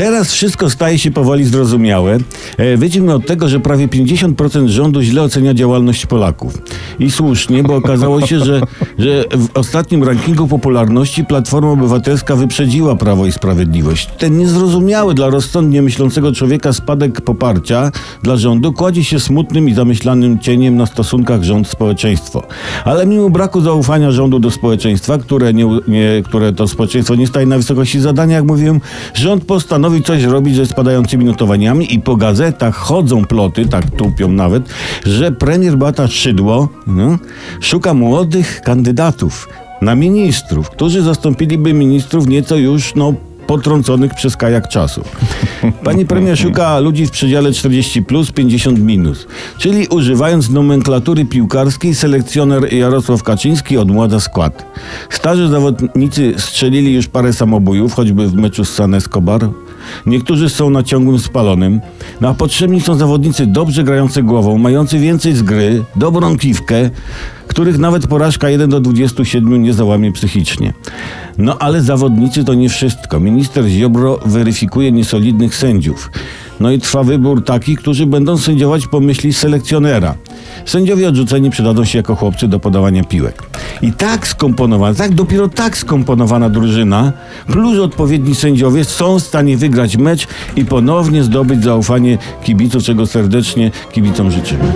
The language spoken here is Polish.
Teraz wszystko staje się powoli zrozumiałe. E, Wyjdźmy od tego, że prawie 50% rządu źle ocenia działalność Polaków. I słusznie, bo okazało się, że, że w ostatnim rankingu popularności Platforma Obywatelska wyprzedziła Prawo i Sprawiedliwość. Ten niezrozumiały dla rozsądnie myślącego człowieka spadek poparcia dla rządu kładzie się smutnym i zamyślanym cieniem na stosunkach rząd-społeczeństwo. Ale mimo braku zaufania rządu do społeczeństwa, które, nie, nie, które to społeczeństwo nie staje na wysokości zadania, jak mówiłem, rząd postanowił coś robić ze spadającymi notowaniami i po gazetach chodzą ploty, tak tupią nawet, że premier Beata Szydło no, szuka młodych kandydatów na ministrów, którzy zastąpiliby ministrów nieco już, no, potrąconych przez kajak czasu. Pani premier szuka ludzi w przedziale 40 plus, 50 minus. Czyli używając nomenklatury piłkarskiej, selekcjoner Jarosław Kaczyński odmładza skład. Starzy zawodnicy strzelili już parę samobójów, choćby w meczu z San Escobar. Niektórzy są na ciągłym spalonym. No a potrzebni są zawodnicy dobrze grający głową, mający więcej z gry, dobrą piwkę, których nawet porażka 1 do 27 nie załamie psychicznie. No ale zawodnicy to nie wszystko. Minister Ziobro weryfikuje niesolidnych sędziów. No i trwa wybór takich, którzy będą sędziować po myśli selekcjonera. Sędziowie odrzuceni przydadzą się jako chłopcy do podawania piłek. I tak skomponowana, tak dopiero tak skomponowana drużyna, plus odpowiedni sędziowie są w stanie wygrać mecz i ponownie zdobyć zaufanie kibiców, czego serdecznie kibicom życzymy.